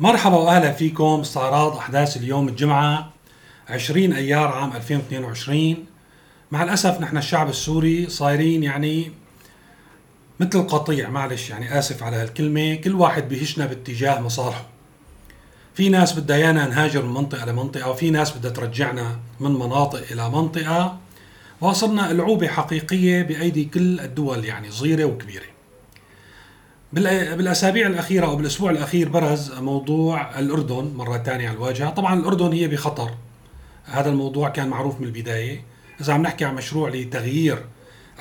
مرحبا وأهلا فيكم استعراض أحداث اليوم الجمعة 20 أيار عام 2022 مع الأسف نحن الشعب السوري صايرين يعني مثل القطيع معلش يعني آسف على هالكلمة كل واحد بيهشنا باتجاه مصالحه. في ناس بدها إيانا نهاجر من منطقة لمنطقة وفي ناس بدها ترجعنا من مناطق إلى منطقة. وصلنا العوبه حقيقية بأيدي كل الدول يعني صغيرة وكبيرة. بالأسابيع الأخيرة أو بالأسبوع الأخير برز موضوع الأردن مرة ثانية على الواجهة، طبعا الأردن هي بخطر. هذا الموضوع كان معروف من البداية، إذا عم نحكي عن مشروع لتغيير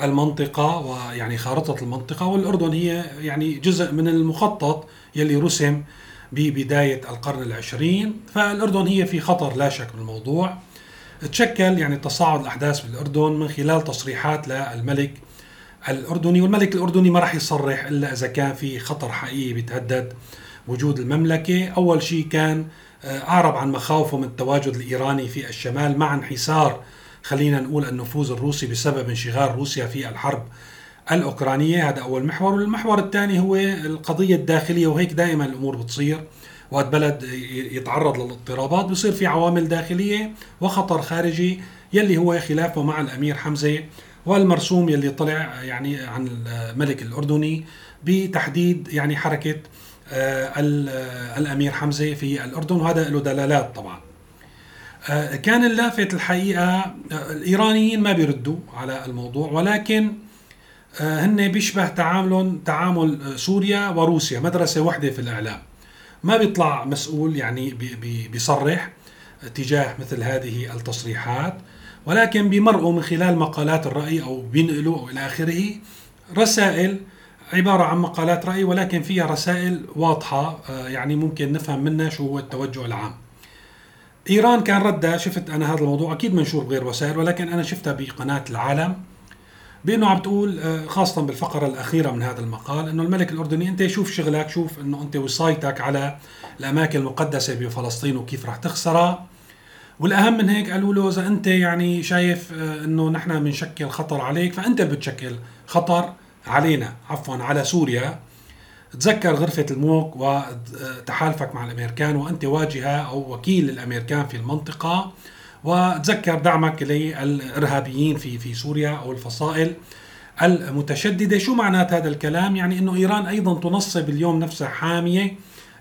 المنطقة ويعني خارطة المنطقة والأردن هي يعني جزء من المخطط يلي رسم ببداية القرن العشرين. فالأردن هي في خطر لا شك بالموضوع تشكل يعني تصاعد الأحداث بالأردن من خلال تصريحات للملك الأردني والملك الأردني ما راح يصرح إلا إذا كان في خطر حقيقي بيتهدد وجود المملكة، أول شيء كان آه، أعرب عن مخاوفه من التواجد الإيراني في الشمال مع انحسار خلينا نقول النفوذ الروسي بسبب انشغال روسيا في الحرب الأوكرانية. هذا أول محور، والمحور الثاني هو القضية الداخلية وهيك دائما الأمور بتصير وقت بلد يتعرض للاضطرابات. بصير في عوامل داخلية وخطر خارجي يلي هو خلافه مع الأمير حمزة والمرسوم يلي طلع يعني عن الملك الأردني بتحديد يعني حركة آه، الأمير حمزة في الأردن وهذا له دلالات طبعا. آه، كان اللافت الحقيقة آه، الإيرانيين ما بيردوا على الموضوع ولكن هن بيشبه تعاملهم تعامل سوريا وروسيا مدرسة واحدة في الإعلام. ما بيطلع مسؤول يعني بيصرح تجاه مثل هذه التصريحات ولكن بيمرقوا من خلال مقالات الرأي أو بينقلوا إلى آخره رسائل عبارة عن مقالات رأي ولكن فيها رسائل واضحة آه، يعني ممكن نفهم منها شو هو التوجه العام. إيران كان ردها شفت أنا هذا الموضوع أكيد منشور بغير وسائل ولكن أنا شفتها بقناة العالم بأنه عم تقول آه، خاصة بالفقرة الأخيرة من هذا المقال إنه الملك الأردني أنت شوف شغلك شوف إنه أنت وصايتك على الأماكن المقدسة بفلسطين وكيف رح تخسرها والأهم من هيك قالوا له إذا أنت يعني شايف آه، إنه نحن بنشكل خطر عليك فأنت اللي بتشكل خطر علينا عفوا على سوريا. تذكر غرفة الموك وتحالفك مع الأمريكان وأنت واجهة أو وكيل الأمريكان في المنطقة. وتذكر دعمك للإرهابيين في في سوريا أو الفصائل المتشددة. شو معنات هذا الكلام؟ يعني أنه إيران أيضا تنصب اليوم نفسها حامية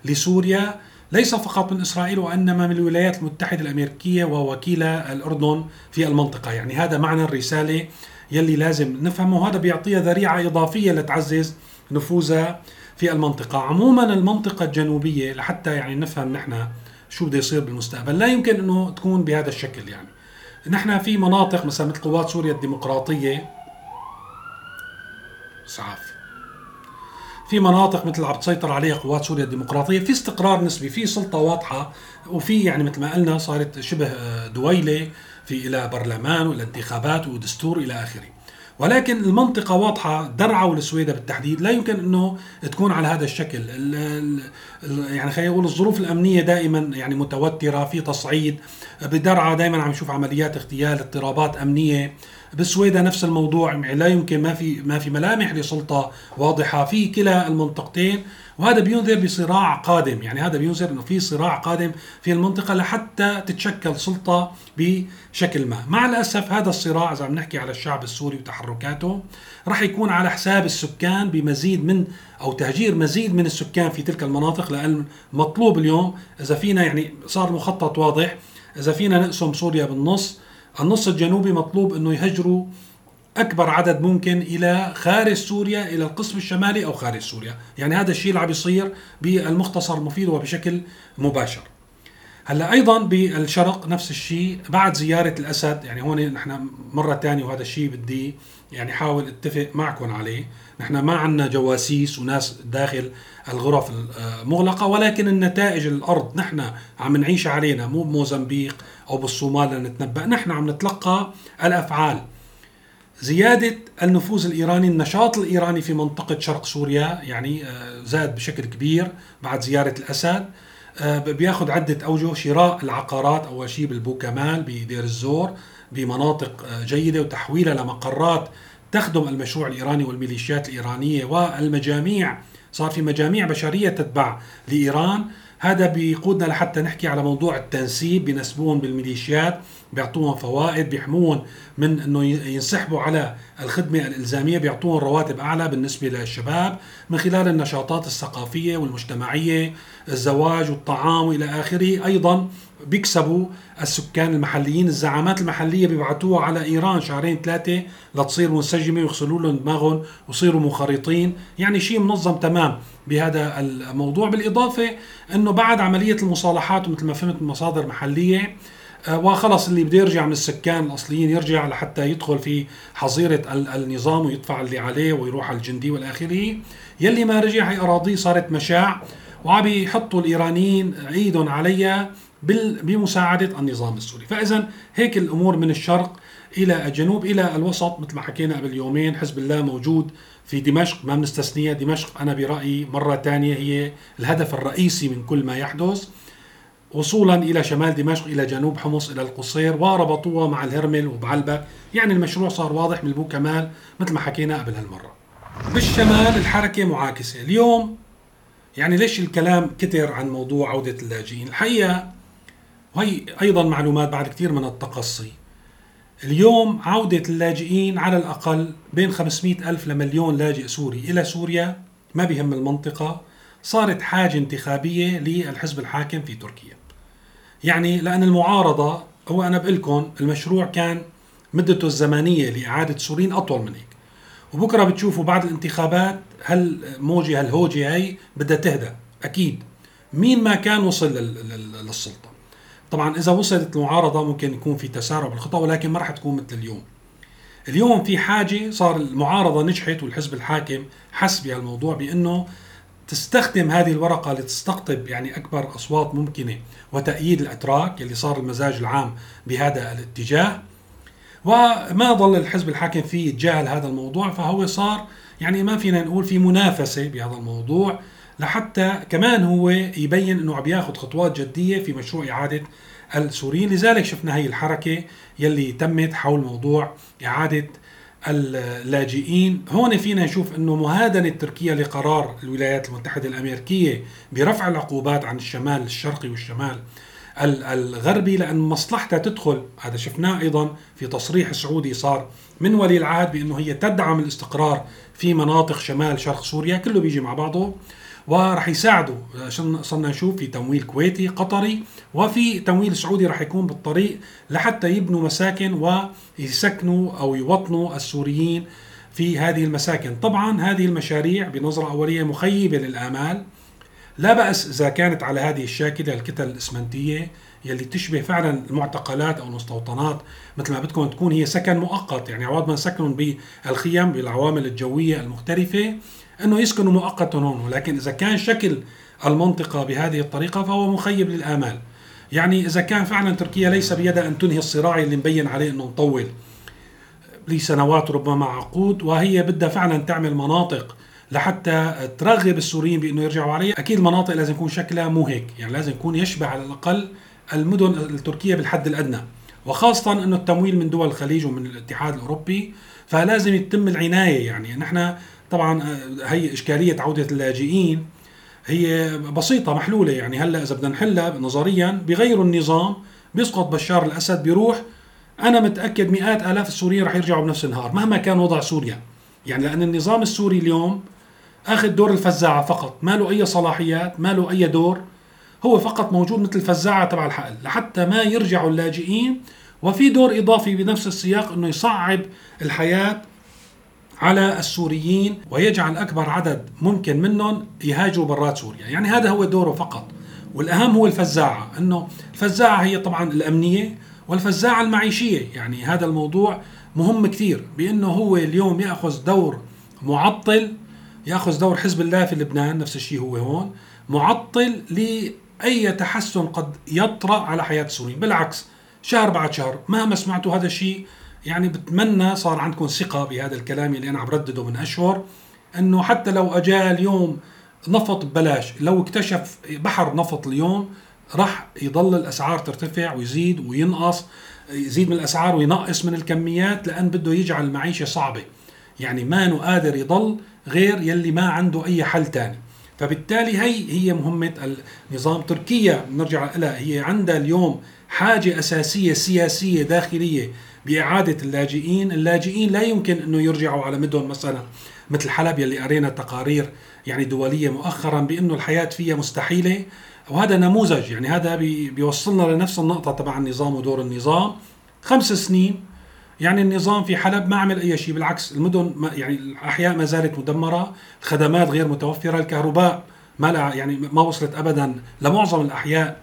لسوريا. ليس فقط من إسرائيل وإنما من الولايات المتحدة الأمريكية ووكيله الأردن في المنطقة، يعني هذا معنى الرسالة يلي لازم نفهمه. وهذا بيعطيها ذريعة إضافية لتعزز نفوذها في المنطقة، عموما المنطقة الجنوبية لحتى يعني نفهم نحن شو بده يصير بالمستقبل، لا يمكن إنه تكون بهذا الشكل يعني. نحن في مناطق مثلا مثل قوات سوريا الديمقراطية. اسعاف في مناطق مثل عم تسيطر عليها قوات سوريا الديمقراطية في استقرار نسبي في سلطة واضحة وفي يعني مثل ما قلنا صارت شبه آه، دويلة في إلى برلمان وإلى انتخابات ودستور إلى آخره. ولكن المنطقة واضحة درعا والسويدة بالتحديد لا يمكن أنه تكون على هذا الشكل. يعني خلينا نقول الظروف الأمنية دائما يعني متوترة في تصعيد. بدرعا دائما عم نشوف عمليات اغتيال اضطرابات أمنية. بالسويدة نفس الموضوع يعني لا يمكن ما في ما في ملامح لسلطة واضحة. في كلا المنطقتين وهذا بينذر بصراع قادم. يعني هذا بينذر إنه في صراع قادم في المنطقة لحتى تتشكل سلطة بشكل ما. مع الأسف هذا الصراع إذا عم نحكي على الشعب السوري وتحركاته راح يكون على حساب السكان بمزيد من أو تهجير مزيد من السكان في تلك المناطق. لأن مطلوب اليوم. إذا فينا يعني صار مخطط واضح. إذا فينا نقسم سوريا بالنص النص الجنوبي مطلوب إنه يهجروا أكبر عدد ممكن إلى خارج سوريا إلى القسم الشمالي أو خارج سوريا. يعني هذا الشيء اللي عم بيصير بالمختصر المفيد وبشكل مباشر. هلا أيضا بالشرق نفس الشيء بعد زيارة الأسد يعني هون نحن مرة ثانية وهذا الشيء بدي يعني حاول أتفق معكم عليه. نحن ما عندنا جواسيس وناس داخل الغرف المغلقة ولكن النتائج الأرض نحن عم نعيش علينا مو بموزمبيق أو بالصومال لنتنبأ نحن عم نتلقى الأفعال. زيادة النفوذ الإيراني النشاط الإيراني في منطقة شرق سوريا يعني آه، زاد بشكل كبير بعد زيارة الأسد. بياخذ عدة أوجه شراء العقارات أول شيء بالبوكمال بدير الزور بمناطق آه، جيدة وتحويلها لمقرات تخدم المشروع الإيراني والميليشيات الإيرانية والمجاميع. صار في مجاميع بشرية تتبع لإيران. هذا بيقودنا لحتى نحكي على موضوع التنسيب بينسبوهم بالميليشيات بيعطوهم فوائد بيحموهم من إنه ينسحبوا على الخدمة الإلزامية بيعطوهم رواتب أعلى بالنسبة للشباب من خلال النشاطات الثقافية والمجتمعية الزواج والطعام وإلى آخره. أيضا بيكسبوا السكان المحليين. الزعامات المحلية بيبعتوها على إيران شهرين ثلاثة لتصير منسجمة ويغسلوا لهم دماغهم ويصيروا منخرطين. يعني شيء منظم تمام بهذا الموضوع. بالإضافة إنه بعد عملية المصالحات ومثل ما فهمت من مصادر محلية آه، وخلص اللي بده يرجع من السكان الأصليين يرجع لحتى يدخل في حظيرة النظام ويدفع اللي عليه ويروح على الجندي والآخره. يلي ما رجع هي أراضيه صارت مشاع وعم يحطوا الإيرانيين ايدهم عليها. بمساعدة النظام السوري، فإذا هيك الأمور من الشرق إلى الجنوب إلى الوسط مثل ما حكينا قبل يومين حزب الله موجود في دمشق. ما بنستثنيها دمشق أنا برأيي مرة ثانية هي الهدف الرئيسي من كل ما يحدث وصولا إلى شمال دمشق إلى جنوب حمص إلى القصير وربطوها مع الهرمل وبعلبك يعني المشروع صار واضح من كمال مثل ما حكينا قبل هالمرة. بالشمال الحركة معاكسة. اليوم يعني ليش الكلام كتر عن موضوع عودة اللاجئين؟ الحقيقة وهي أيضا معلومات بعد كثير من التقصي. اليوم عودة اللاجئين على الأقل بين 500 ألف لمليون لاجئ سوري إلى سوريا ما بيهم المنطقة صارت حاجة انتخابية للحزب الحاكم في تركيا. يعني لأن المعارضة هو أنا بقول لكم المشروع كان مدته الزمنية لإعادة سوريين أطول من هيك. وبكرة بتشوفوا بعد الانتخابات هالموجة هالهوجة هي بدها تهدى أكيد. مين ما كان وصل للسلطة؟ طبعا إذا وصلت المعارضة ممكن يكون في تسارع بالخطى ولكن ما راح تكون مثل اليوم. اليوم في حاجة صار المعارضة نجحت والحزب الحاكم حس بهالموضوع بأنه تستخدم هذه الورقة لتستقطب يعني أكبر أصوات ممكنة وتأييد الأتراك اللي صار المزاج العام بهذا الاتجاه. وما ظل الحزب الحاكم فيه يتجاهل هذا الموضوع فهو صار يعني ما فينا نقول في منافسة بهذا الموضوع. لحتى كمان هو يبين إنه عم ياخذ خطوات جدية في مشروع إعادة السوريين. لذلك شفنا هي الحركة يلي تمت حول موضوع إعادة اللاجئين. هون فينا نشوف إنه مهادنة تركيا لقرار الولايات المتحدة الأمريكية برفع العقوبات عن الشمال الشرقي والشمال الغربي لأن مصلحتها تدخل هذا شفناه أيضا في تصريح سعودي صار من ولي العهد بأنه هي تدعم الاستقرار في مناطق شمال شرق سوريا. كله بيجي مع بعضه. وراح يساعدوا صرنا نشوف في تمويل كويتي قطري وفي تمويل سعودي راح يكون بالطريق لحتى يبنوا مساكن ويسكنوا أو يوطنوا السوريين في هذه المساكن. طبعا هذه المشاريع بنظرة أولية مخيبة للآمال. لا بأس إذا كانت على هذه الشاكلة الكتل الإسمنتية يلي تشبه فعلا المعتقلات أو المستوطنات مثل ما بدكم تكون هي سكن مؤقت. يعني عوض ما نسكنهم بالخيم بالعوامل الجوية المختلفة أنه يسكنوا مؤقتا هون. ولكن إذا كان شكل المنطقة بهذه الطريقة فهو مخيب للآمال. يعني إذا كان فعلا تركيا ليس بيدها أن تنهي الصراع اللي مبين عليه أنه مطول لسنوات ربما عقود وهي بدها فعلا تعمل مناطق لحتى ترغب السوريين بإنه يرجعوا عليها أكيد المناطق لازم يكون شكلها مو هيك. يعني لازم يكون يشبه على الأقل المدن التركية بالحد الأدنى وخاصة إنه التمويل من دول الخليج ومن الاتحاد الأوروبي فلازم يتم العناية يعني. نحن طبعا آه، هي إشكالية عودة اللاجئين هي بسيطة محلولة يعني. هلأ إذا بدنا نحلها نظريا بغيروا النظام بيسقط بشار الأسد بيروح أنا متأكد مئات آلاف السوريين رح يرجعوا بنفس النهار مهما كان وضع سوريا. يعني لأن النظام السوري اليوم أخذ دور الفزاعة فقط ما له أي صلاحيات ما له أي دور. هو فقط موجود مثل الفزاعة تبع الحقل لحتى ما يرجعوا اللاجئين وفي دور إضافي بنفس السياق إنه يصعب الحياة على السوريين ويجعل أكبر عدد ممكن منهم يهاجروا برات سوريا، يعني هذا هو دوره فقط. والأهم هو الفزاعة، إنه الفزاعة هي طبعا الأمنية والفزاعة المعيشية، يعني هذا الموضوع مهم كثير بإنه هو اليوم يأخذ دور معطل يأخذ دور حزب الله في لبنان نفس الشيء هو هون معطل لاي تحسن قد يطرأ على حياة السوريين بالعكس شهر بعد شهر مهما سمعتوا هذا الشيء يعني بتمنى صار عندكم ثقة بهذا الكلام اللي أنا عم ردده من أشهر إنه حتى لو اجى اليوم نفط ببلاش لو اكتشف بحر نفط اليوم راح يضل الأسعار ترتفع ويزيد وينقص يزيد من الأسعار وينقص من الكميات لأن بده يجعل المعيشه صعبة. يعني ما قادر يضل غير يلي ما عنده أي حل تاني. فبالتالي هي هي مهمة النظام. تركيا نرجع لها هي عندها اليوم حاجة أساسية سياسية داخلية بإعادة اللاجئين. اللاجئين لا يمكن أنه يرجعوا على مدن مثلا مثل حلب يلي قرينا تقارير يعني دولية مؤخرا بأنه الحياة فيها مستحيلة. وهذا نموذج يعني هذا بيوصلنا لنفس النقطة تبع النظام ودور النظام. خمس سنين يعني النظام في حلب ما عمل أي شيء بالعكس المدن ما يعني الأحياء ما زالت مدمرة الخدمات غير متوفرة الكهرباء ما يعني ما وصلت ابدا لمعظم الأحياء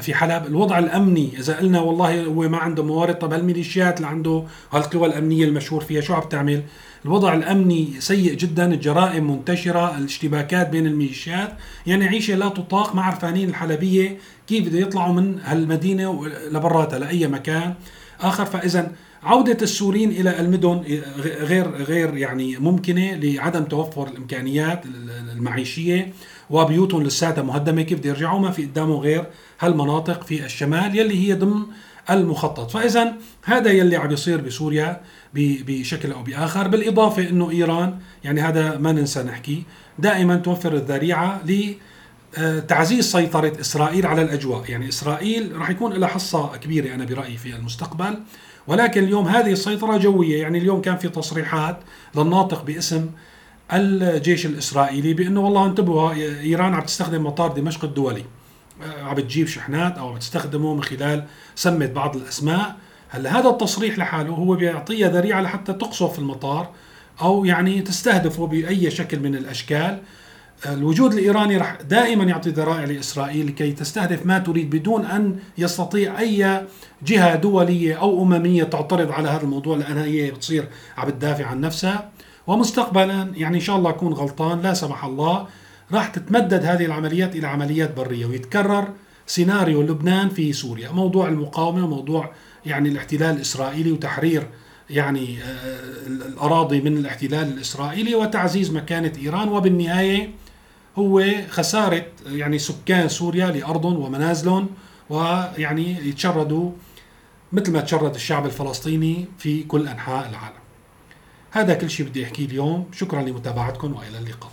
في حلب. الوضع الأمني إذا قلنا والله هو ما عنده موارد طب هالميليشيات اللي عنده هالقوى الأمنية المشهور فيها شو عم تعمل؟ الوضع الأمني سيء جدا الجرائم منتشرة الاشتباكات بين الميليشيات يعني عيشة لا تطاق ما عرفانين الحلبية كيف بده يطلعوا من هالمدينة لبراتها لأي مكان؟ آخر فاذا عودة السوريين إلى المدن غير غير يعني ممكنة لعدم توفر الإمكانيات المعيشية وبيوتهم لساتها مهدمة. كيف بده يرجعوا ما في قدامه غير هالمناطق في الشمال يلي هي ضمن المخطط. فإذا هذا يلي عم يصير بسوريا بشكل أو بآخر. بالإضافة أنه إيران يعني هذا ما ننسى نحكي دائما توفر الذريعة ل تعزيز سيطرة إسرائيل على الأجواء. يعني إسرائيل راح يكون لها حصة كبيرة أنا برأيي في المستقبل ولكن اليوم هذه السيطرة جوية. يعني اليوم كان في تصريحات للناطق باسم الجيش الإسرائيلي بأنه والله انتبهوا إيران عم تستخدم مطار دمشق الدولي. آه، عم بتجيب شحنات أو عم تستخدمه من خلال سمت بعض الأسماء. هلا هذا التصريح لحاله هو بيعطيها ذريعة لحتى تقصف المطار أو يعني تستهدفه بأي شكل من الأشكال. الوجود الإيراني رح دائما يعطي ذرائع لإسرائيل لكي تستهدف ما تريد بدون أن يستطيع أي جهة دولية أو أممية تعترض على هذا الموضوع لانها هي بتصير عم تدافع عن نفسها. ومستقبلا يعني إن شاء الله أكون غلطان لا سمح الله راح تتمدد هذه العمليات إلى عمليات برية. ويتكرر سيناريو لبنان في سوريا. موضوع المقاومة وموضوع يعني الاحتلال الإسرائيلي وتحرير يعني آه، الأراضي من الاحتلال الإسرائيلي وتعزيز مكانة إيران. وبالنهاية هو خسارة يعني سكان سوريا لأرضهم ومنازلهم ويعني يتشردوا مثل ما تشرد الشعب الفلسطيني في كل أنحاء العالم. هذا كل شيء بدي أحكيه اليوم. شكرا لمتابعتكم وإلى اللقاء.